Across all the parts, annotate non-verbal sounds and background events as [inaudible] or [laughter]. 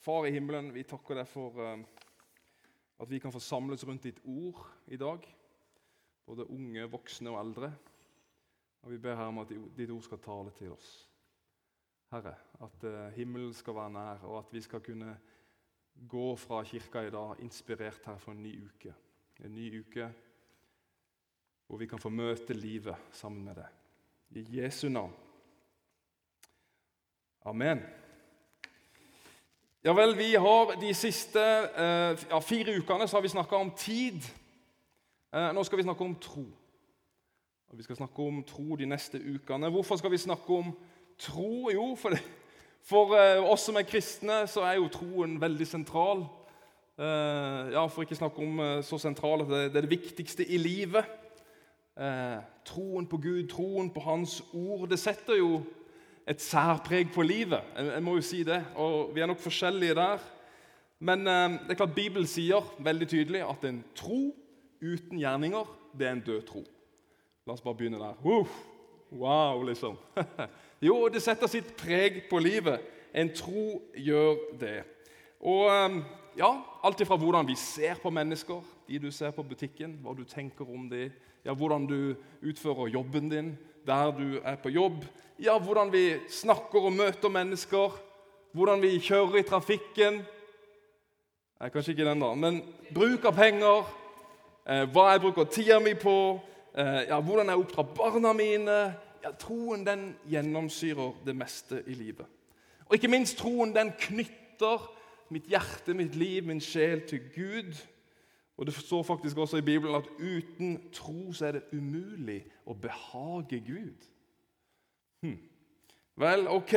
Far i himmelen, vi takker deg for eh, at vi kan få samles rundt ditt ord i dag. Både unge, voksne og eldre. Og Vi ber her om at ditt ord skal tale til oss. Herre, at eh, himmelen skal være nær, og at vi skal kunne gå fra kirka i dag inspirert her for en ny uke. En ny uke hvor vi kan få møte livet sammen med deg. I Jesu navn. Amen. Ja vel, vi har De siste eh, ja, fire ukene så har vi snakka om tid. Eh, nå skal vi snakke om tro. Og Vi skal snakke om tro de neste ukene. Hvorfor skal vi snakke om tro? Jo, for, det, for eh, oss som er kristne, så er jo troen veldig sentral. Ja, For ikke snakke om så sentral at det, det, er det viktigste i livet. Troen på Gud, troen på Hans ord. Det setter jo et særpreg på livet. Jeg, må jo si det. Og vi er nok forskjellige der. Men eh, det er klart Bibelen sier veldig tydelig at en tro uten gjerninger, det er en død tro. La oss bare begynne der. Uh, wow, liksom. [laughs] jo, det setter sitt preg på livet. En tro gjør det. Og eh, ja, alt ifra hvordan vi ser på mennesker, de du ser på butikken, hva du tenker om dem, ja, hvordan du utfører jobben din, der du er på jobb, ja, hvordan vi snakker og møter mennesker, hvordan vi kjører i trafikken Nei, Kanskje ikke den, da. Men bruk av penger, eh, hva jeg bruker tida mi på, eh, ja, hvordan jeg oppdrar barna mine ja, Troen den gjennomsyrer det meste i livet. Og ikke minst troen den knytter mitt hjerte, mitt liv, min sjel til Gud. Og Det står faktisk også i Bibelen at uten tro så er det umulig å behage Gud. Hm. Vel, ok.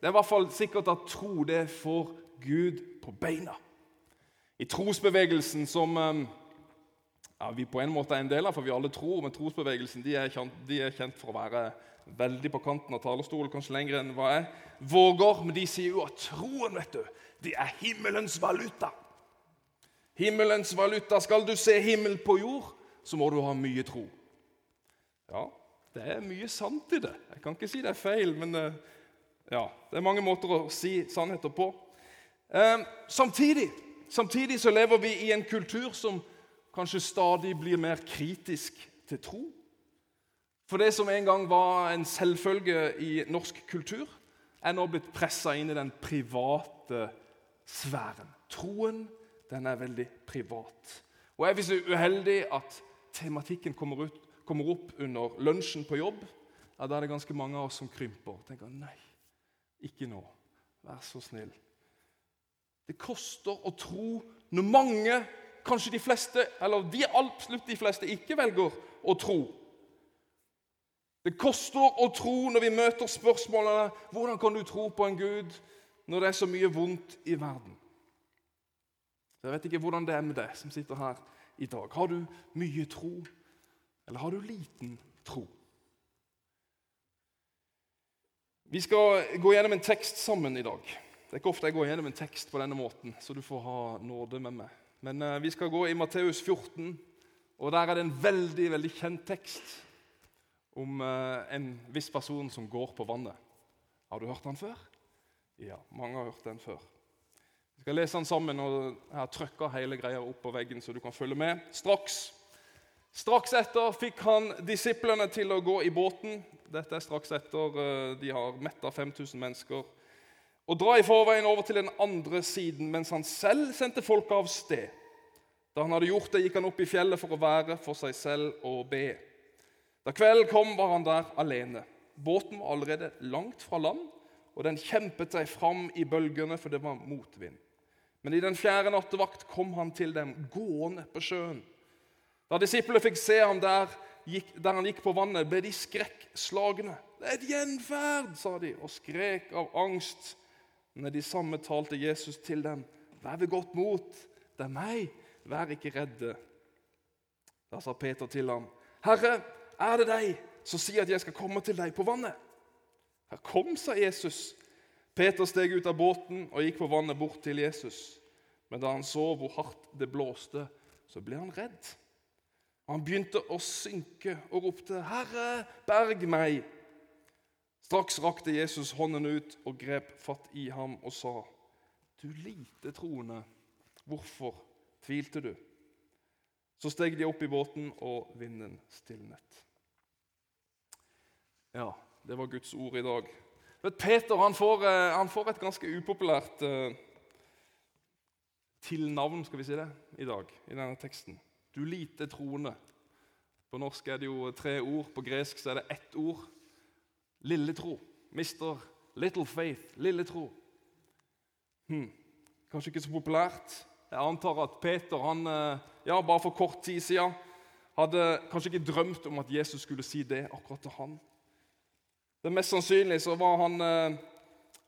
Det er i hvert fall sikkert at tro det får Gud på beina. I trosbevegelsen, som eh, ja, vi på en måte er en del av, for vi alle tror, men trosbevegelsen de er, kjent, de er kjent for å være veldig på kanten av talerstolen, kanskje lenger enn hva jeg våger. Men de sier jo at troen vet du, det er himmelens valuta. Himmelens valuta. Skal du se himmel på jord, så må du ha mye tro. Ja, det er mye sant i det. Jeg kan ikke si det er feil, men eh, ja, det er mange måter å si sannheter på. Eh, samtidig, samtidig så lever vi i en kultur som kanskje stadig blir mer kritisk til tro. For det som en gang var en selvfølge i norsk kultur, er nå blitt pressa inn i den private sfæren. Troen den er veldig privat. Og Er vi så uheldig at tematikken kommer ut kommer opp under lunsjen på jobb, ja, da er det ganske mange av oss som krymper. og tenker nei, ikke nå. Vær så snill. Det koster å tro når mange, kanskje de fleste, eller de absolutt de fleste, ikke velger å tro. Det koster å tro når vi møter spørsmålene hvordan kan du tro på en Gud når det er så mye vondt i verden. Jeg vet ikke hvordan det er med deg som sitter her i dag. Har du mye tro? Eller har du liten tro? Vi skal gå gjennom en tekst sammen i dag. Det er ikke ofte jeg går gjennom en tekst på denne måten, så du får ha nåde med meg. Men uh, vi skal gå i Matteus 14, og der er det en veldig veldig kjent tekst om uh, en viss person som går på vannet. Har du hørt den før? Ja, mange har hørt den før. Vi skal lese den sammen, og jeg har trykka hele greia opp på veggen, så du kan følge med straks. Straks etter fikk han disiplene til å gå i båten. Dette er straks etter eh, de har metta 5000 mennesker. Og dra i forveien over til den andre siden, mens han selv sendte folket av sted. Da han hadde gjort det, gikk han opp i fjellet for å være for seg selv og be. Da kvelden kom, var han der alene. Båten var allerede langt fra land, og den kjempet seg fram i bølgene, for det var motvind. Men i den fjerde nattevakt kom han til dem gående på sjøen. Da disiplene fikk se ham der, gikk, der han gikk på vannet, ble de skrekkslagne. 'Det er et gjenferd', sa de, og skrek av angst. Når de samme talte Jesus til dem, 'Vær ved godt mot, det er meg, vær ikke redde'. Da sa Peter til ham, 'Herre, er det deg, som sier at jeg skal komme til deg på vannet.' Her kom, sa Jesus. Peter steg ut av båten og gikk på vannet bort til Jesus. Men da han så hvor hardt det blåste, så ble han redd. Han begynte å synke og ropte, 'Herre, berg meg!' Straks rakte Jesus hånden ut og grep fatt i ham og sa, Du lite troende, hvorfor tvilte du? Så steg de opp i båten, og vinden stilnet. Ja, det var Guds ord i dag. Vet, Peter han får, eh, han får, et ganske upopulært uh, tilnavn skal vi si det, i dag i denne teksten. Du lite troende. På norsk er det jo tre ord, på gresk så er det ett ord. Lille tro. Mister little faith. Lille tro. Hmm. Kanskje ikke så populært. Jeg antar at Peter han, eh, ja, bare for kort tid siden hadde kanskje ikke drømt om at Jesus skulle si det akkurat til han. Det Mest sannsynlig så var han, eh,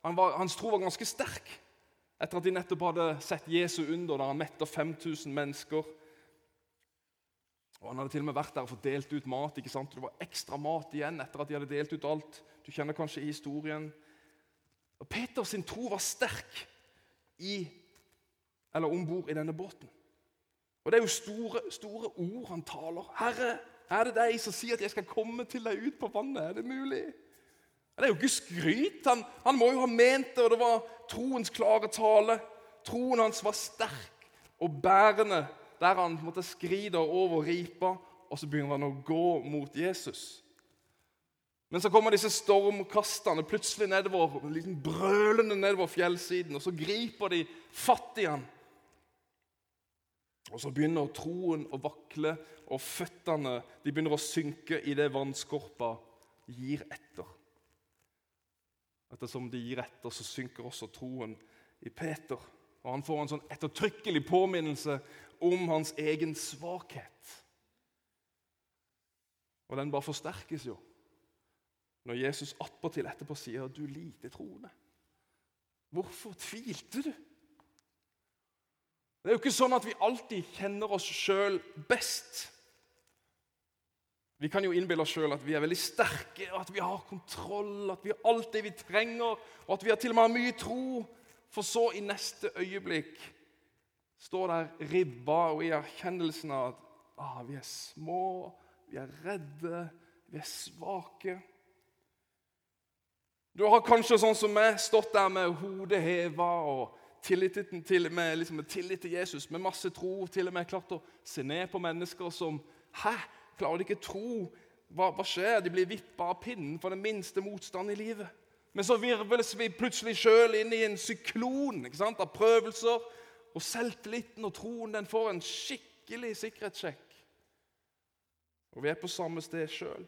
han var, hans tro var ganske sterk etter at de nettopp hadde sett Jesu under der han metta 5000 mennesker. Og Han hadde til og med vært der og fått delt ut mat. ikke sant? Det var ekstra mat igjen etter at de hadde delt ut alt. Du kjenner kanskje historien. Og Peters tro var sterk i, eller om bord i denne båten. Og Det er jo store, store ord han taler. 'Herre, er det deg som sier at jeg skal komme til deg ut på vannet?' Er det mulig? Det er jo ikke skryt. Han, han, må jo ha ment det, og det var troens klare tale. Troen hans var sterk og bærende der han måtte skride over ripa, og så begynner han å gå mot Jesus. Men så kommer disse stormkastene plutselig nedover, liksom brølende nedover fjellsiden, og så griper de fatt i han. Og så begynner troen å vakle, og føttene de begynner å synke i det vannskorpa gir etter. Ettersom de gir etter, så synker også troen i Peter. Og Han får en sånn ettertrykkelig påminnelse om hans egen svakhet. Og den bare forsterkes jo når Jesus attpåtil etterpå sier 'du lite troende'. Hvorfor tvilte du? Det er jo ikke sånn at vi alltid kjenner oss sjøl best. Vi kan jo innbille oss sjøl at vi er veldig sterke, at vi har kontroll, at vi har alt det vi trenger, og at vi har til og med har mye tro. For så i neste øyeblikk står der ribba og i erkjennelsen av at ah, vi er små, vi er redde, vi er svake. Du har kanskje sånn som meg stått der med hodet heva og tillit til, med, liksom, tillit til Jesus, med masse tro, til og med klart å se ned på mennesker som Hæ? Klarer de ikke tro. Hva, hva skjer? De blir vippa av pinnen for den minste motstand i livet. Men så virvles vi plutselig sjøl inn i en syklon sant, av prøvelser. Og selvtilliten og troen den får en skikkelig sikkerhetssjekk. Og vi er på samme sted sjøl.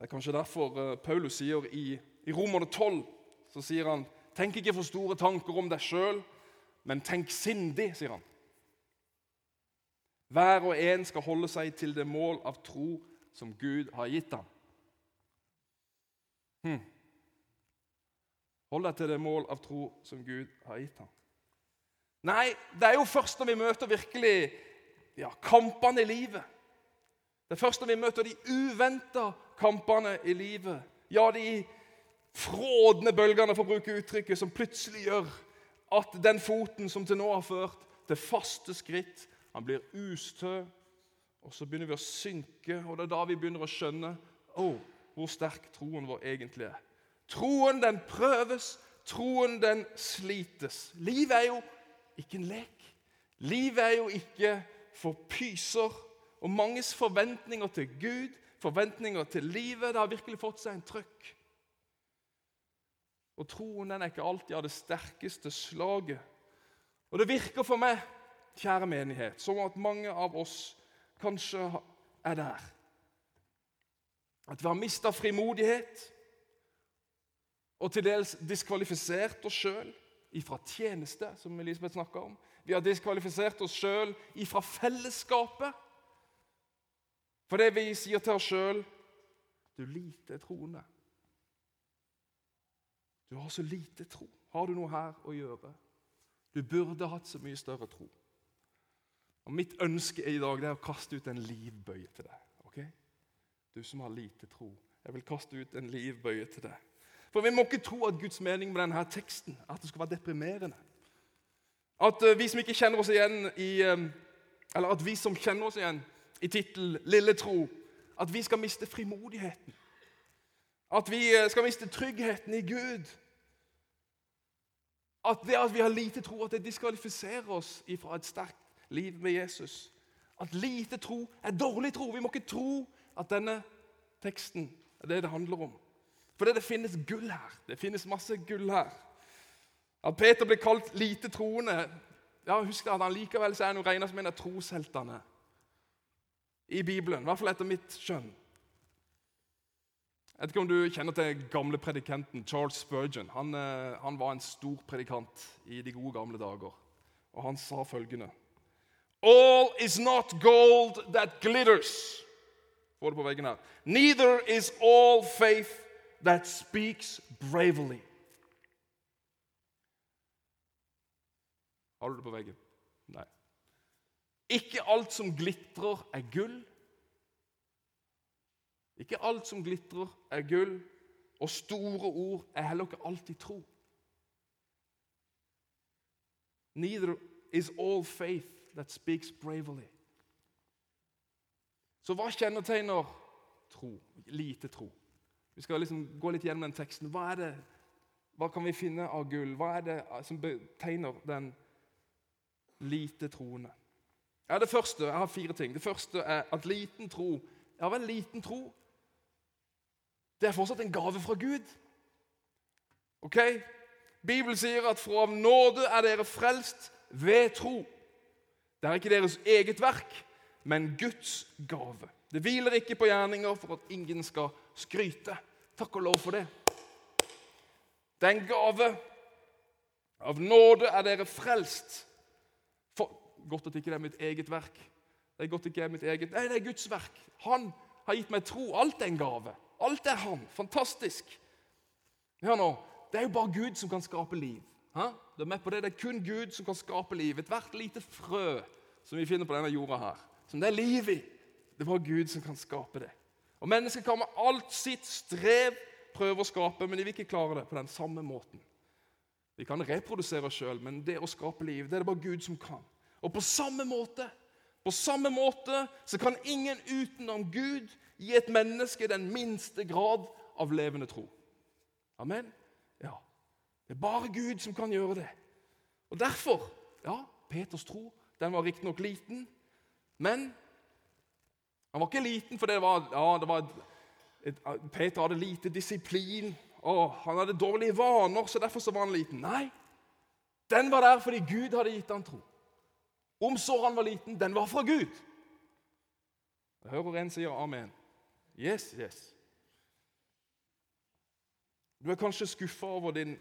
Det er kanskje derfor eh, Paulus sier i, i Romerne 12 så sier han, Tenk ikke for store tanker om deg sjøl, men tenk sindig, sier han. Hver og en skal holde seg til det mål av tro som Gud har gitt ham. Hm. Hold deg til det mål av tro som Gud har gitt ham. Nei, det er jo først når vi møter virkelig ja, kampene i livet. Det er først når vi møter de uventa kampene i livet, ja, de frådende bølgene, for å bruke uttrykket, som plutselig gjør at den foten som til nå har ført til faste skritt, han blir ustø, og så begynner vi å synke. Og det er da vi begynner å skjønne oh, hvor sterk troen vår egentlig er. Troen, den prøves. Troen, den slites. Livet er jo ikke en lek. Livet er jo ikke for pyser. Og manges forventninger til Gud, forventninger til livet, det har virkelig fått seg en trøkk. Og troen den er ikke alltid av det sterkeste slaget. Og det virker for meg kjære menighet, som at mange av oss kanskje er der. At vi har mista frimodighet og til dels diskvalifisert oss sjøl ifra tjeneste, som Elisabeth snakka om. Vi har diskvalifisert oss sjøl ifra fellesskapet For det vi sier til oss sjøl du lite troende. Du har så lite tro. Har du noe her å gjøre? Du burde hatt så mye større tro. Og Mitt ønske i dag er å kaste ut en livbøye til deg. ok? Du som har lite tro. Jeg vil kaste ut en livbøye til deg. For Vi må ikke tro at Guds mening med denne teksten at det skal være deprimerende. At uh, vi som ikke kjenner oss igjen i um, Eller at vi som kjenner oss igjen i tittelen 'Lille tro', at vi skal miste frimodigheten. At vi uh, skal miste tryggheten i Gud. at det at vi har lite tro, at det diskvalifiserer oss fra et sterkt liv med Jesus. At lite tro er dårlig tro. Vi må ikke tro at denne teksten er det det handler om. For det finnes gull her. Det finnes masse gull her. At Peter blir kalt lite troende ja, Husk at han likevel er han regna som en av trosheltene i Bibelen. I hvert fall etter mitt skjønn. Jeg vet ikke om du kjenner til gamle predikanten Charles Spurgeon. Han, eh, han, var en stor predikant i de gode gamle dager. Og han sa følgende All is not gold that glitters. Få det på veggen her. Neither is all faith that speaks bravely. Har du det på veggen? Nei. Ikke alt som glitrer, er gull. Ikke alt som glitrer, er gull, og store ord er heller ikke alltid tro. Neither is all faith that speaks bravely. Så hva kjennetegner tro? Lite tro. Vi skal liksom gå litt gjennom den teksten. Hva er det, hva kan vi finne av gull? Hva er det som betegner den lite troende? Ja, det første, Jeg har fire ting. Det første er at liten tro Ja vel, liten tro det er fortsatt en gave fra Gud. Ok? Bibelen sier at fra nåde er dere frelst ved tro. Det er ikke deres eget verk, men Guds gave. Det hviler ikke på gjerninger for at ingen skal skryte. Takk og lov for det. Det er en gave. Av nåde er dere frelst. For, godt at ikke det er mitt eget verk. Det er godt ikke er mitt eget. Nei, det er Guds verk. Han har gitt meg tro. Alt er en gave. Alt er han. Fantastisk. Hør nå. Det er jo bare Gud som kan skape liv. Du er med på Det Det er kun Gud som kan skape liv. Ethvert lite frø som vi finner på denne jorda her, som det er liv i, det er bare Gud som kan skape det. Og Mennesket kan med alt sitt strev prøve å skape, men de vil ikke klare det på den samme måten. Vi kan reprodusere oss sjøl, men det å skape liv det er det bare Gud som kan. Og på samme måte på samme måte så kan ingen utenom Gud gi et menneske den minste grad av levende tro. Amen? Det er bare Gud som kan gjøre det. Og Derfor Ja, Peters tro den var riktignok liten, men han var ikke liten fordi det var, ja, det var et, Peter hadde lite disiplin, og han hadde dårlige vaner, så derfor så var han liten. Nei, den var der fordi Gud hadde gitt han tro. Om så han var liten, den var fra Gud. Jeg hører en sier amen. Yes, yes. Du er kanskje skuffa over din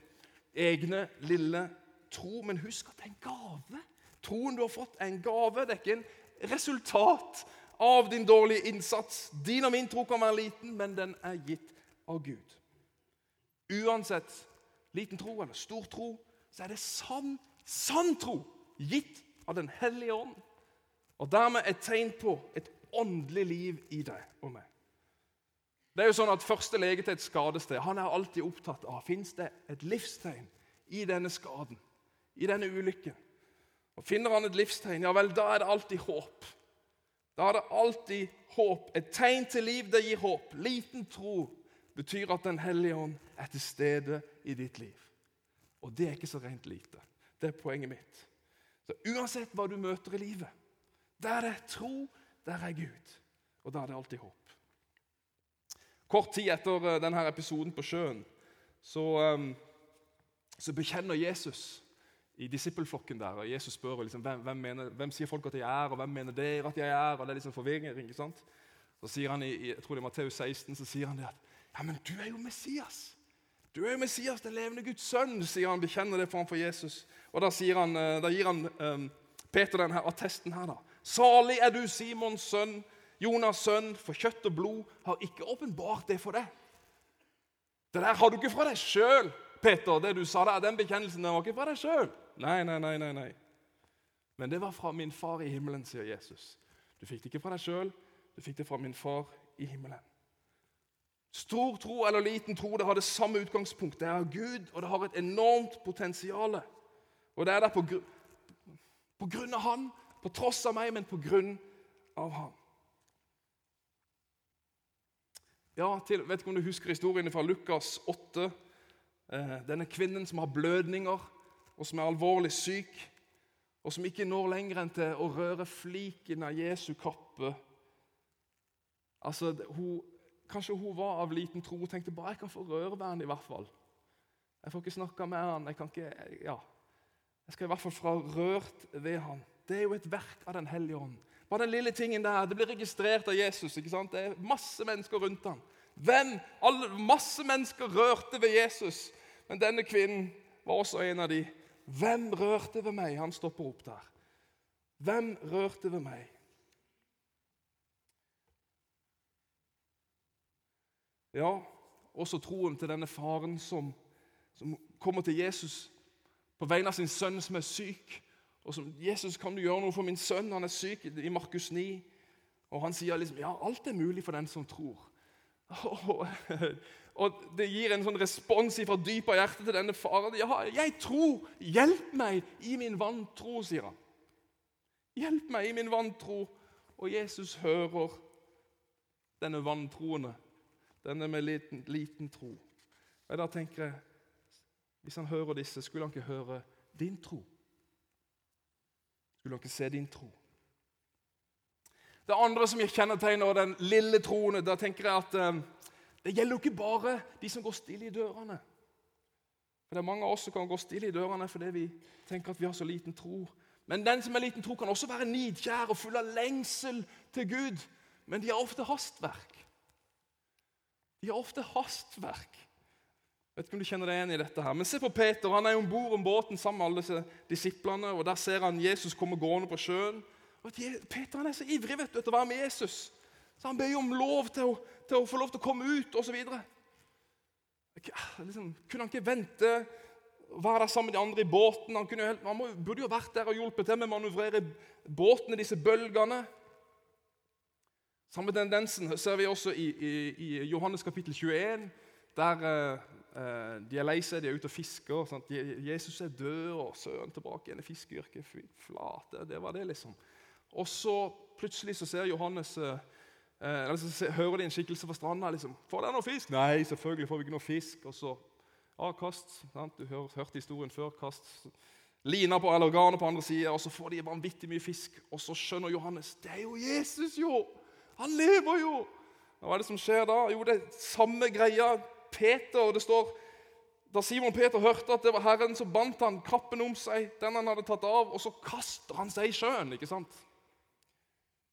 egne lille tro, men husk at det er en gave. Troen du har fått, er en gave. Det er ikke en resultat av din dårlige innsats. Din og min tro kan være liten, men den er gitt av Gud. Uansett liten tro eller stor tro, så er det sann, sann tro gitt av Den hellige ånd. Og dermed et tegn på et åndelig liv i deg og meg. Det er jo sånn at Første lege til et skadested han er alltid opptatt av fins det et livstegn i denne skaden, i denne ulykken. Og Finner han et livstegn, ja vel, da er det alltid håp. Da er det alltid håp. Et tegn til liv, det gir håp. Liten tro betyr at Den hellige ånd er til stede i ditt liv. Og det er ikke så rent lite. Det er poenget mitt. Så Uansett hva du møter i livet, der det er tro, der er Gud. Og da er det alltid håp. Kort tid etter eh, denne episoden på sjøen så, um, så bekjenner Jesus i disippelflokken der. og Jesus spør liksom, hvem, hvem, mener, hvem, sier folk at jeg er, og hvem mener dere at jeg er? og Det er liksom forvirring. ikke sant? Så sier han i, jeg tror det er Matteus 16 så sier han det at ja, men du er jo Messias. Du er jo Messias, den levende Guds sønn, sier han. Bekjenner det framfor Jesus. Og Da, han, eh, da gir han um, Peter denne attesten her. da. Salig er du, Simons sønn, Jonas' sønn, for kjøtt og blod har ikke åpenbart det for deg. Det der har du ikke fra deg sjøl, Peter. Det du sa der, den bekjennelsen den var ikke fra deg sjøl. Nei, nei, nei, nei, nei. Men det var fra min far i himmelen, sier Jesus. Du fikk det ikke fra deg sjøl, du fikk det fra min far i himmelen. Stor tro eller liten tro det har det samme utgangspunkt. Det er Gud, og det har et enormt potensial. Og det er der på, på grunn av Han, på tross av meg, men på grunn av Han. Ja, til, vet ikke om du husker historien fra Lukas 8. Eh, denne kvinnen som har blødninger. og som er alvorlig syk, og som ikke når lenger enn til å røre fliken av Jesu kappe. Altså, hun, Kanskje hun var av liten tro og tenkte bare jeg kan få røre ved han i hvert fall. Jeg får ikke snakka med han, jeg kan ikke, ja, jeg skal i hvert fall få rørt ved han. Det er jo et verk av Den hellige ånd. Bare den lille tingen der, Det blir registrert av Jesus. ikke sant? Det er masse mennesker rundt ham. Hvem? Alle, masse mennesker rørte ved Jesus. Men denne kvinnen var også en av de. Hvem rørte ved meg? Han stopper opp der. Hvem rørte ved meg? Ja, også troen til denne faren som, som kommer til Jesus på vegne av sin sønn som er syk. Og som, 'Jesus, kan du gjøre noe for min sønn? Han er syk.' I Markus 9. Og han sier liksom, 'Ja, alt er mulig for den som tror'. [laughs] Og, Det gir en sånn respons fra dypet av hjertet til denne faren. 'Ja, jeg tror. Hjelp meg i min vantro', sier han. Hjelp meg i min vantro. Og Jesus hører denne vantroende, denne med liten, liten tro. Og da tenker jeg, Hvis han hører disse, skulle han ikke høre din tro? Skulle ikke se din tro? Det andre som jeg kjennetegner den lille troen, da tenker jeg at eh, det gjelder jo ikke bare de som går stille i dørene. For Det er mange av oss som kan gå stille i dørene fordi vi tenker at vi har så liten tro. Men den som er liten tro, kan også være nidkjær og full av lengsel til Gud. Men de har ofte hastverk. De har ofte hastverk. Vet ikke om du kjenner deg igjen i dette her. Men se på Peter. Han er om bord om båten sammen med alle disse disiplene. og Der ser han Jesus komme gående på sjøen. Og Peter han er så ivrig vet du, etter å være med Jesus. Så Han ber om lov til å, til å få lov til å komme ut osv. Liksom, kunne han ikke vente være der sammen med de andre i båten? Han, kunne, han burde jo vært der og hjulpet til med å manøvrere båten i disse bølgene. Samme tendensen ser vi også i, i, i Johannes kapittel 21, der Eh, de er lei seg, de er ute og fisker. Sant? Jesus er død, og sønnen tilbake igjen i fiskeyrket. Flate, det var det, liksom. Og så plutselig så ser Johannes eh, eh eller så hører de en skikkelse fra stranda. liksom, 'Får dere noe fisk?' 'Nei, selvfølgelig får vi ikke noe fisk.' Og så ja, kast. Sant? Du har hørt historien før. Kast lina på, eller garnet på andre sida, og så får de vanvittig mye fisk. Og så skjønner Johannes det er jo Jesus, jo! Han lever jo! Hva er det som skjer da? Jo, det er samme greia Peter, og det står Da Simon Peter hørte at det var Herren, så bandt han kappen om seg, den han hadde tatt av, og så kaster han seg i sjøen. ikke sant?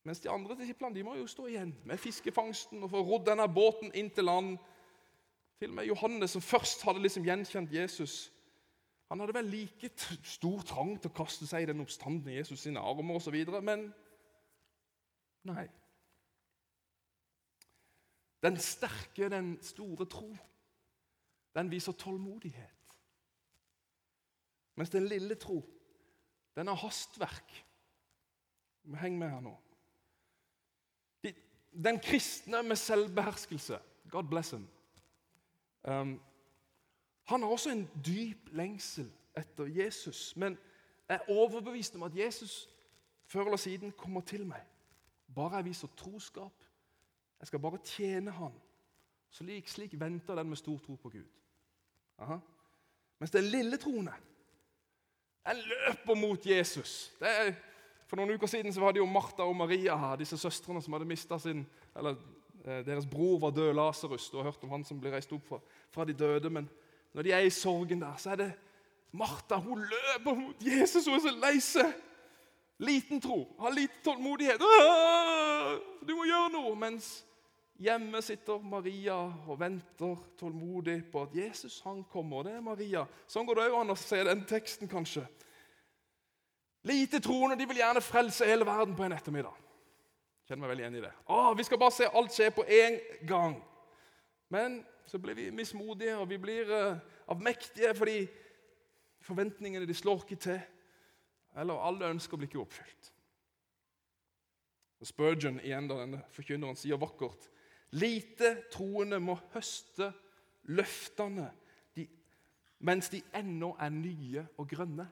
Mens de andre disiplene de må jo stå igjen med fiskefangsten og få rodd denne båten inn til land. Til og med Johannes, som først hadde liksom gjenkjent Jesus, han hadde vel like stor trang til å kaste seg i den oppstandende Jesus sine armer osv., men nei. Den sterke, den store tro, den viser tålmodighet. Mens den lille tro, den har hastverk. Heng med her nå. Den kristne med selvbeherskelse, God bless him, um, han har også en dyp lengsel etter Jesus, men er overbevist om at Jesus før eller siden kommer til meg. Bare jeg viser troskap jeg skal bare tjene Han. Så lik, slik venter den med stor tro på Gud. Aha. Mens den lille troende, Jeg løper mot Jesus. Er, for noen uker siden så var det jo Martha og Maria her, disse søstrene som hadde mista sin eller eh, Deres bror var død, Lasarus. Du har hørt om han som ble reist opp fra, fra de døde. Men når de er i sorgen der, så er det Martha. Hun løper mot Jesus, hun er så lei seg. Liten tro, har lite tålmodighet. Du må gjøre noe! Mens Hjemme sitter Maria og venter tålmodig på at Jesus han kommer. Det er Maria. Sånn går det òg an å se den teksten, kanskje. Lite troende de vil gjerne frelse hele verden på en ettermiddag. Kjenner meg veldig igjen i det. Å, vi skal bare se alt skje på én gang. Men så blir vi mismodige, og vi blir uh, avmektige fordi forventningene de slår ikke til. Eller alle ønsker blir ikke oppfylt. Og Spurgeon igjen da, denne forkynneren sier vakkert Lite troende må høste løftene de, mens de ennå er nye og grønne.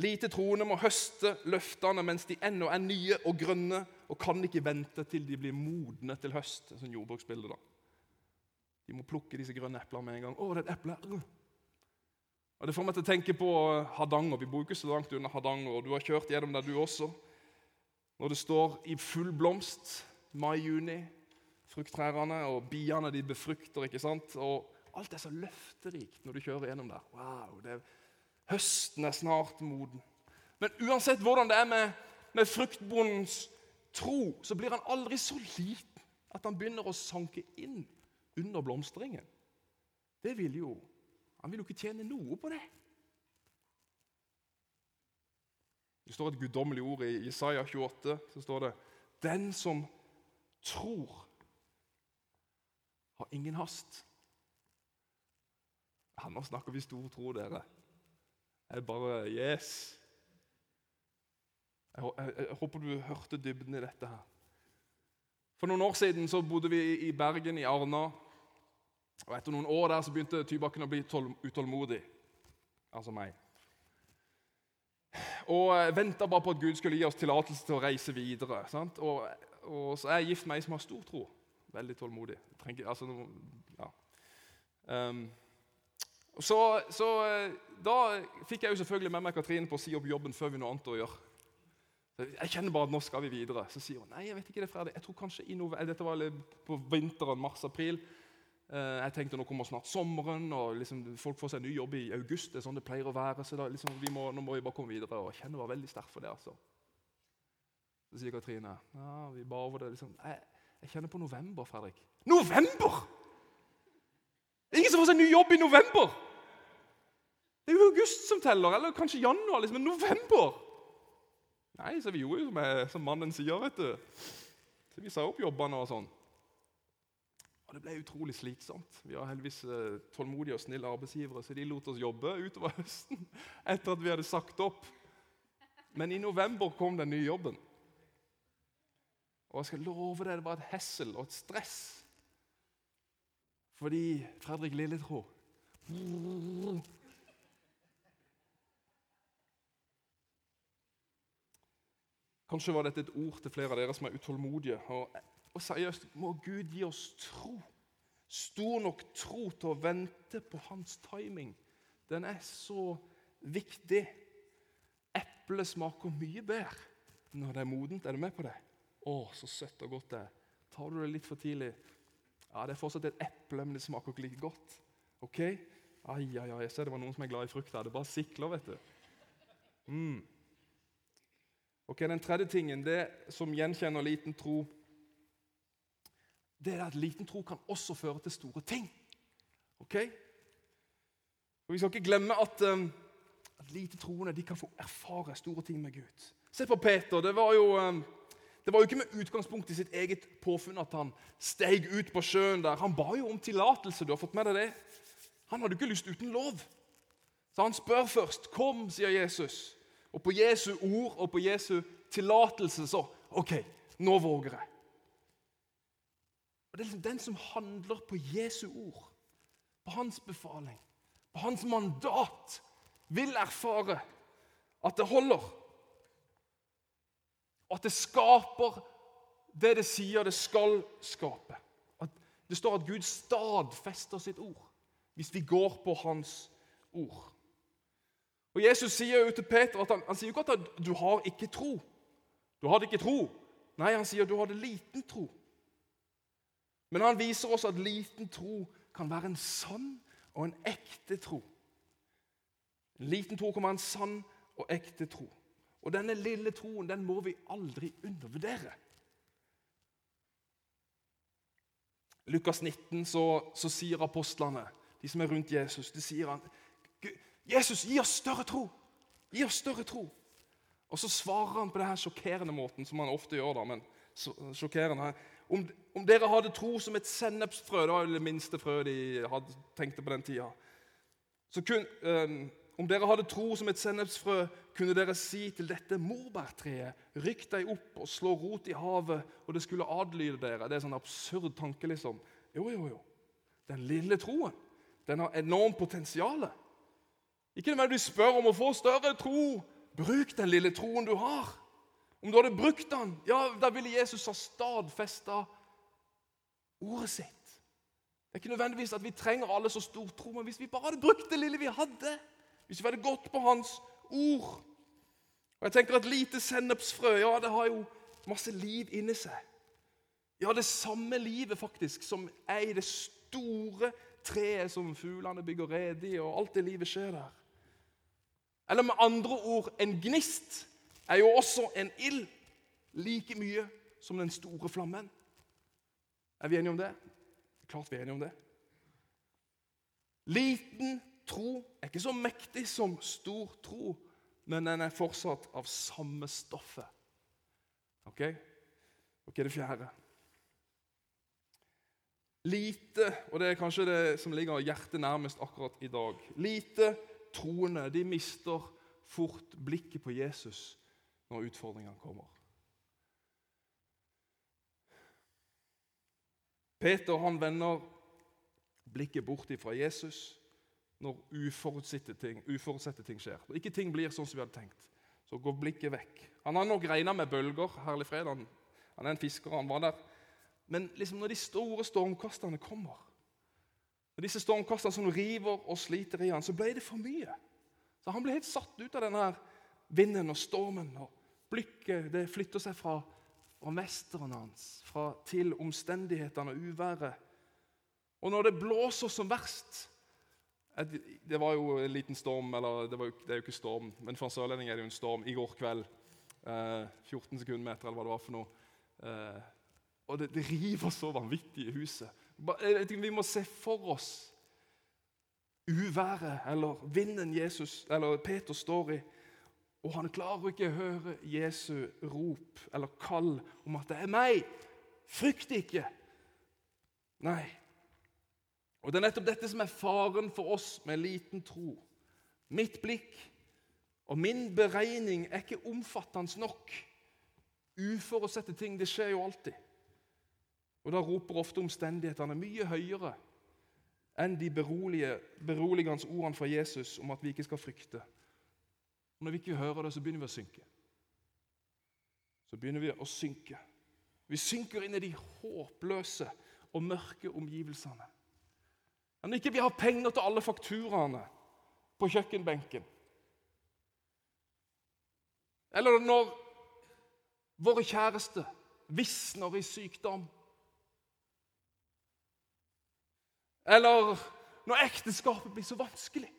Lite troende må høste løftene mens de ennå er nye og grønne, og kan ikke vente til de blir modne til høst. Sånn jordbruksbilde da. De må plukke disse grønne eplene med en gang. 'Å, det er et eple!' Og Det får meg til å tenke på Hardanger. Vi bor ikke så langt unna Hardanger. og Du har kjørt gjennom der, du også. Når det står i full blomst mai-juni, frukttrærne, og biene de befrukter. ikke sant? Og Alt er så løfterikt når du kjører gjennom der. Wow, er, Høsten er snart moden. Men uansett hvordan det er med, med fruktbondens tro, så blir han aldri så liten at han begynner å sanke inn under blomstringen. Det vil jo Han vil jo ikke tjene noe på det. Det står et guddommelig ord i Isaiah 28. så står det, 'Den som tror, har ingen hast'. Ja, nå snakker vi stor tro, dere. Jeg bare Yes. Jeg, jeg, jeg, håper du hørte dybden i dette. her. For noen år siden så bodde vi i Bergen, i Arna. Og Etter noen år der så begynte Tybakken å bli utålmodig. Altså meg og eh, venta bare på at Gud skulle gi oss tillatelse til å reise videre. Og, og, så er jeg gift med ei som har stor tro. Veldig tålmodig. Trenger, altså, ja. um, så, så, eh, Da fikk jeg jo selvfølgelig med meg Katrine på å si opp jobben før vi noe annet å gjøre. Jeg kjenner bare at nå skal vi videre. Så sier hun nei, jeg vet ikke det ferdig. Jeg tror kanskje i november, Dette var på vinteren, mars-april. Eh, jeg tenkte nå kommer snart sommeren, og liksom, folk får seg ny jobb i august. det er sånn det pleier å være, så da, liksom, må, Nå må vi bare komme videre. og kjenner meg veldig sterkt for det. altså. Så sier Katrine ja, vi bare over det, liksom, jeg, jeg kjenner på november, Fredrik. November?! Ingen som får seg ny jobb i november! Det er jo august som teller, eller kanskje januar. liksom, Men november! Nei, så vi gjorde jo som, jeg, som mannen sier, vet du. Så Vi sa opp jobbene og sånn. Og Det ble utrolig slitsomt. Vi var heldigvis eh, tålmodige og snille arbeidsgivere, så de lot oss jobbe utover høsten [laughs] etter at vi hadde sagt opp. Men i november kom den nye jobben. Og jeg skal love deg, det var et hessel og et stress. Fordi Fredrik Lilletro Kanskje var dette et ord til flere av dere som er utålmodige. og og seriøst, må Gud gi oss tro. Stor nok tro til å vente på hans timing. Den er så viktig. Eplet smaker mye bedre når det er modent. Er du med på det? Å, så søtt og godt det er. Tar du det litt for tidlig Ja, Det er fortsatt et eple, men det smaker ikke like godt. Ok? Ai, ai, ai, jeg ser det var noen som er glad i frukt her. Det bare sikler, vet du. Mm. Ok, Den tredje tingen, det som gjenkjenner liten tro det er at liten tro kan også føre til store ting. Ok? Og Vi skal ikke glemme at, um, at lite troende de kan få erfare store ting med Gud. Se på Peter. Det var jo, um, det var jo ikke med utgangspunkt i sitt eget påfunn at han steg ut på sjøen der. Han ba jo om tillatelse. Du har fått med deg det? Han hadde ikke lyst uten lov. Så han spør først. 'Kom', sier Jesus. Og på Jesu ord og på Jesu tillatelse så OK, nå våger jeg. Og Det er liksom den som handler på Jesu ord, på hans befaling, på hans mandat, vil erfare at det holder. Og at det skaper det det sier det skal skape. At det står at Gud stadfester sitt ord hvis vi går på hans ord. Og Jesus sier jo til Peter at han, han sier jo ikke at du har ikke tro. Du hadde ikke tro. Nei, han sier du hadde liten tro. Men han viser oss at liten tro kan være en sann og en ekte tro. En liten tro kan være en sann og ekte tro. Og denne lille troen den må vi aldri undervurdere. Lukas 19 så, så sier apostlene, de som er rundt Jesus, de sier han, 'Jesus, gi oss større tro!' Gi oss større tro. Og så svarer han på denne sjokkerende måten, som han ofte gjør. da, men sjokkerende her om, om, dere hadde tro som et sennepsfrø Det var jo det minste frøet de hadde tenkte på den tida. Kun, um, om dere hadde tro som et sennepsfrø, kunne dere si til dette morbærtreet Rykk deg opp og slå rot i havet, og det skulle adlyde dere. Det er sånn absurd tanke, liksom. Jo, jo, jo. Den lille troen den har enormt potensial. Ikke nødvendigvis spør om å få større tro. Bruk den lille troen du har. Om du hadde brukt den, ja, da ville Jesus ha stadfesta ordet sitt. Det er ikke nødvendigvis at vi trenger alle så stor tro, men hvis vi bare hadde brukt det lille vi hadde, Hvis vi hadde gått på hans ord Og jeg tenker Et lite sennepsfrø ja, det har jo masse liv inni seg. Ja, det samme livet faktisk som er i det store treet som fuglene bygger rede i, og alt det livet skjer der. Eller med andre ord en gnist er jo også en ild like mye som den store flammen. Er vi enige om det? Klart vi er enige om det. Liten tro er ikke så mektig som stor tro, men den er fortsatt av samme stoffet. Ok? Ok, det fjerde. Lite, og det er kanskje det som ligger hjertet nærmest akkurat i dag Lite troende de mister fort blikket på Jesus når utfordringene kommer. Peter han vender blikket bort fra Jesus når uforutsette ting, uforutsette ting skjer. Når ikke ting blir sånn som vi hadde tenkt, så går blikket vekk. Han har nok regna med bølger. Herlig fred, han, han er en fisker, han var der. Men liksom når de store stormkastene kommer, når disse stormkastene som river og sliter i han, så ble det for mye. Så Han ble helt satt ut av denne vinden og stormen. og Blikket det flytter seg fra, fra mesteren hans, fra, til omstendighetene og uværet. Og når det blåser som verst Det var jo en liten storm, eller det, jo, det er jo ikke storm, men for en sørlending er det jo en storm i går kveld. Eh, 14 sekundmeter, eller hva det var for noe. Eh, og det, det, river så vanvittig i huset. Vi må se for oss uværet eller vinden Jesus, eller Peter står i. Og han klarer ikke å høre Jesu rop eller kall om at 'det er meg'. Frykt ikke. Nei. Og Det er nettopp dette som er faren for oss med liten tro. Mitt blikk og min beregning er ikke omfattende nok. Uforutsette ting det skjer jo alltid. Og Da roper ofte omstendighetene mye høyere enn de beroligende ordene fra Jesus om at vi ikke skal frykte. Og Når vi ikke hører det, så begynner vi å synke. Så begynner vi å synke. Vi synker inn i de håpløse og mørke omgivelsene. Når ikke vi har penger til alle fakturaene på kjøkkenbenken. Eller når våre kjæreste visner i sykdom. Eller når ekteskapet blir så vanskelig.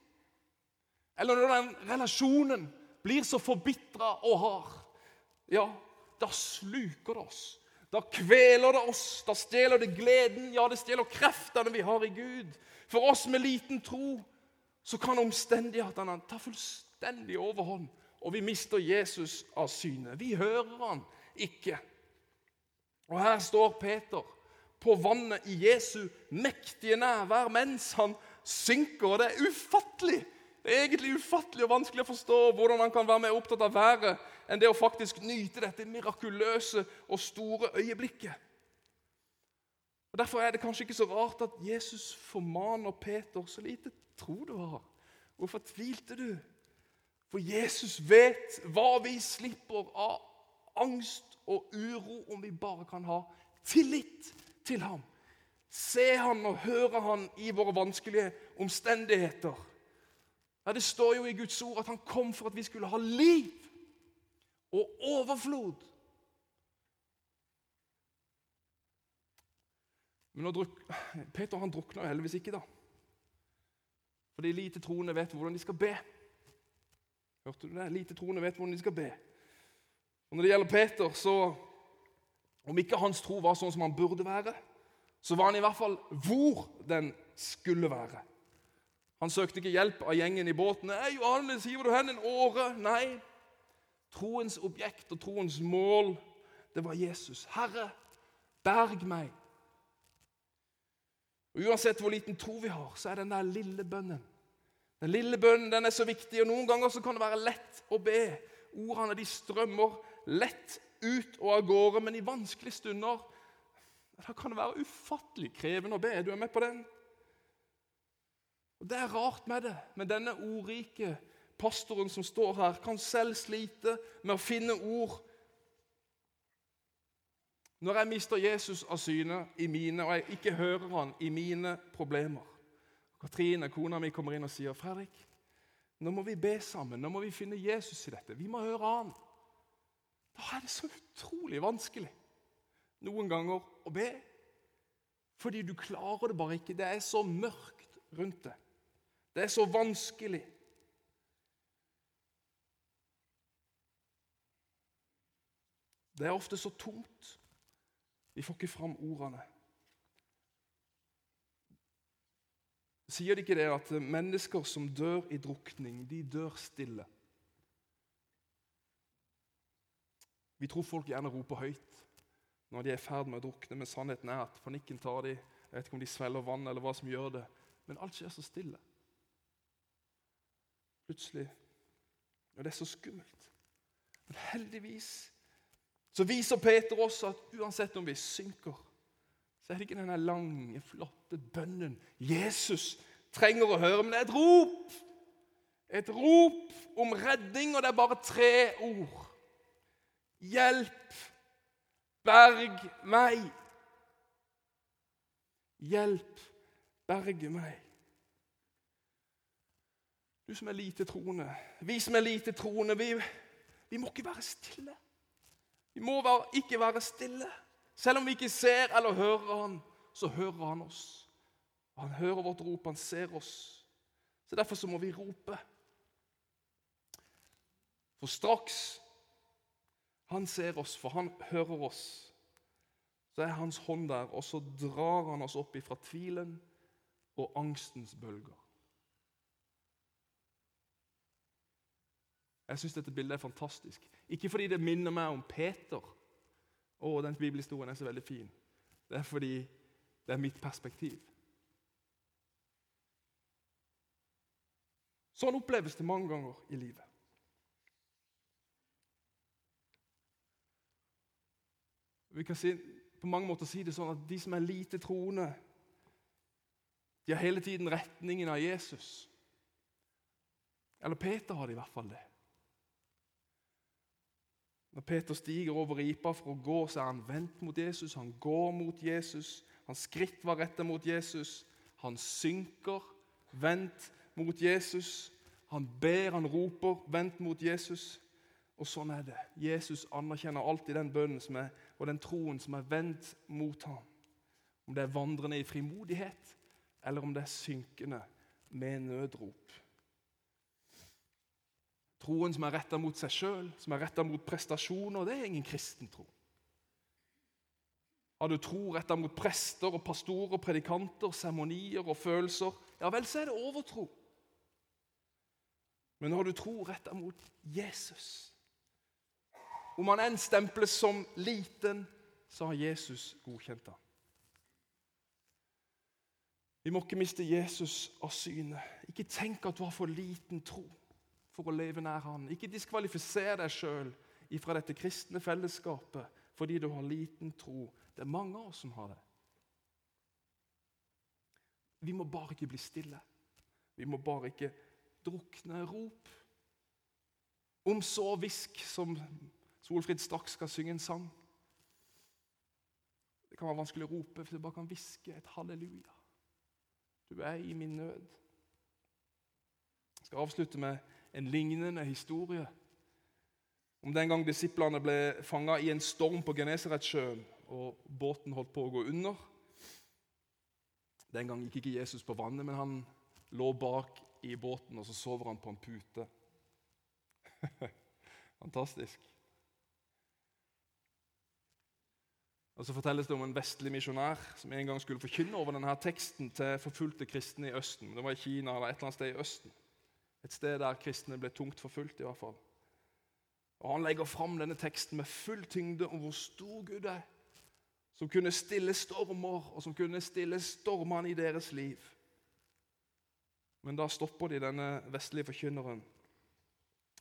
Eller når den relasjonen blir så forbitra og hard. Ja, da sluker det oss. Da kveler det oss. Da stjeler det gleden. Ja, det stjeler kreftene vi har i Gud. For oss med liten tro så kan omstendighetene ta fullstendig overhånd, og vi mister Jesus av syne. Vi hører han ikke. Og her står Peter på vannet i Jesu mektige nærvær mens han synker. Og det er ufattelig det er egentlig ufattelig og vanskelig å forstå hvordan man kan være mer opptatt av været enn det å faktisk nyte dette mirakuløse og store øyeblikket. Og Derfor er det kanskje ikke så rart at Jesus formaner Peter så lite tro du har. Hvorfor tvilte du? For Jesus vet hva vi slipper av angst og uro om vi bare kan ha tillit til ham. Se han og høre han i våre vanskelige omstendigheter. Ja, Det står jo i Guds ord at han kom for at vi skulle ha liv og overflod. Men druk... Peter han drukna jo heldigvis ikke, da. Fordi lite troende vet hvordan de skal be. Hørte du det? Lite troende vet hvordan de skal be. Og Når det gjelder Peter, så Om ikke hans tro var sånn som han burde være, så var han i hvert fall hvor den skulle være. Han søkte ikke hjelp av gjengen i båten. 'Nei, 'Johannes, hiver du hen en åre?' Nei. Troens objekt og troens mål, det var Jesus. 'Herre, berg meg.' Og Uansett hvor liten tro vi har, så er den der lille bønnen Den lille bønnen den er så viktig, og noen ganger så kan det være lett å be. Ordene de strømmer lett ut og av gårde, men i vanskelige stunder da kan det være ufattelig krevende å be. Du er med på den? Og Det er rart med det, men denne ordrike pastoren som står her, kan selv slite med å finne ord. Når jeg mister Jesus av syne i mine, og jeg ikke hører han i mine problemer Katrine, kona mi, kommer inn og sier, 'Fredrik, Nå må vi be sammen. Nå må vi finne Jesus i dette. Vi må høre han. Da er det så utrolig vanskelig noen ganger å be. Fordi du klarer det bare ikke. Det er så mørkt rundt deg. Det er så vanskelig. Det er ofte så tomt. Vi får ikke fram ordene. Sier de ikke det at mennesker som dør i drukning, de dør stille? Vi tror folk gjerne roper høyt når de er i ferd med å drukne, men sannheten er at panikken tar de. Jeg vet ikke om de svelger vann, eller hva som gjør det, men alt skjer så stille. Plutselig. Og det er så skummelt. Men heldigvis så viser Peter også at uansett om vi synker, så er det ikke denne lange, flotte bønnen Jesus trenger å høre, men det er et rop. Et rop om redning, og det er bare tre ord. Hjelp, berg meg. Hjelp, berge meg. Du som er lite troende, vi som er lite troende, vi, vi må ikke være stille. Vi må ikke være stille. Selv om vi ikke ser eller hører han, så hører han oss. Han hører vårt rop, han ser oss. Så Derfor så må vi rope. For straks han ser oss, for han hører oss, så er hans hånd der, og så drar han oss opp ifra tvilen og angstens bølger. Jeg syns dette bildet er fantastisk. Ikke fordi det minner meg om Peter. Å, den bibelhistorien er så veldig fin. Det er fordi det er mitt perspektiv. Sånn oppleves det mange ganger i livet. Vi kan si, på mange måter si det sånn at de som er lite troende, de har hele tiden retningen av Jesus. Eller Peter har det i hvert fall det. Når Peter stiger over ripa for å gå, så er han vendt mot Jesus. Han går mot Jesus. Hans skritt var rettet mot Jesus. Han synker, vendt mot Jesus. Han ber, han roper, vendt mot Jesus. Og sånn er det. Jesus anerkjenner alltid den bønnen som er, og den troen som er vendt mot ham. Om det er vandrende i frimodighet, eller om det er synkende med nødrop. Troen som er retta mot seg sjøl, som er retta mot prestasjoner, det er ingen kristen tro. Har du tro retta mot prester og pastorer, predikanter, seremonier og følelser, ja vel, så er det overtro. Men har du tro retta mot Jesus Om han enn stemples som liten, så har Jesus godkjent ham. Vi må ikke miste Jesus av syne. Ikke tenk at du har for liten tro for å leve nær Han. Ikke diskvalifiser deg sjøl ifra dette kristne fellesskapet fordi du har liten tro. Det er mange av oss som har det. Vi må bare ikke bli stille. Vi må bare ikke drukne rop. Om så hvisk, som Solfrid straks skal synge en sang. Det kan være vanskelig å rope, for du bare kan hviske et halleluja. Du er i min nød. Jeg skal avslutte med en lignende historie om den gang disiplene ble fanga i en storm på Genesaretsjøen og båten holdt på å gå under. Den gang gikk ikke Jesus på vannet, men han lå bak i båten, og så sover han på en pute. [laughs] Fantastisk. Og Så fortelles det om en vestlig misjonær som en gang skulle forkynne over denne teksten til forfulgte kristne i Østen. Det var i Kina eller et eller annet sted i Østen. Et sted der kristne ble tungt forfulgt. i hvert fall. Og Han legger fram denne teksten med full tyngde om hvor stor Gud er. Som kunne stille stormer, og som kunne stille stormene i deres liv. Men da stopper de denne vestlige forkynneren.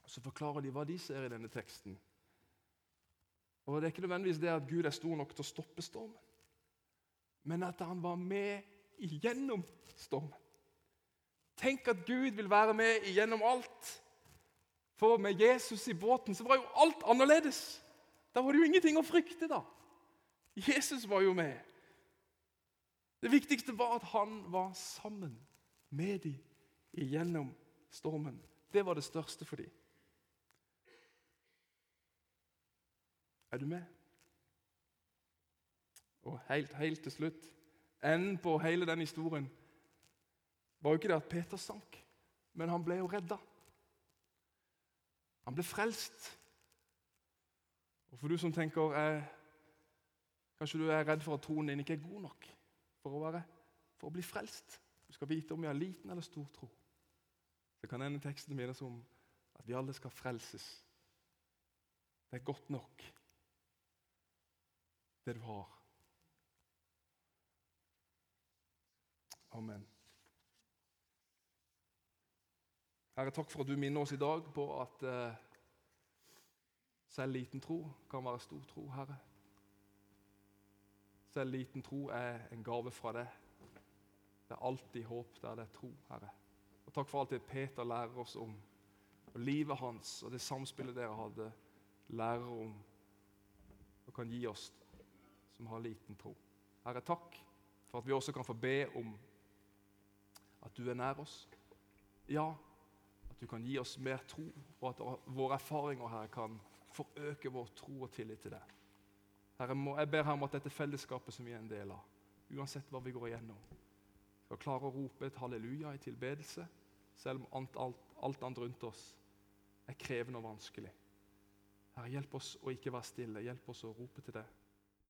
Så forklarer de hva de ser i denne teksten. Og Det er ikke nødvendigvis det at Gud er stor nok til å stoppe stormen, men at han var med igjennom stormen. Tenk at Gud vil være med igjennom alt. For med Jesus i båten så var jo alt annerledes. Da var det jo ingenting å frykte, da. Jesus var jo med. Det viktigste var at han var sammen med dem igjennom stormen. Det var det største for dem. Er du med? Og helt, helt til slutt Enden på hele den historien var jo ikke det at Peter sank, men han ble jo redda. Han ble frelst. Og for du som tenker eh, Kanskje du er redd for at troen din ikke er god nok for å, være, for å bli frelst. Du skal vite om vi har liten eller stor tro. Det kan ende teksten minnes om at vi alle skal frelses. Det er godt nok, det du har. Amen. Herre, takk for at du minner oss i dag på at eh, selv liten tro kan være stor tro, Herre. Selv liten tro er en gave fra deg. Det er alltid håp der det er tro, Herre. Og Takk for alt det Peter lærer oss om. Og livet hans og det samspillet dere hadde, lærer om og kan gi oss som har liten tro. Herre, takk for at vi også kan få be om at du er nær oss. Ja, du kan gi oss mer tro, og at våre erfaringer her kan forøke vår tro og tillit til deg. Herre, jeg ber her om at dette fellesskapet som vi er en del av, uansett hva vi går igjennom, skal klare å rope et halleluja i tilbedelse, selv om alt, alt, alt annet rundt oss er krevende og vanskelig. Herre, hjelp oss å ikke være stille. Hjelp oss å rope til deg.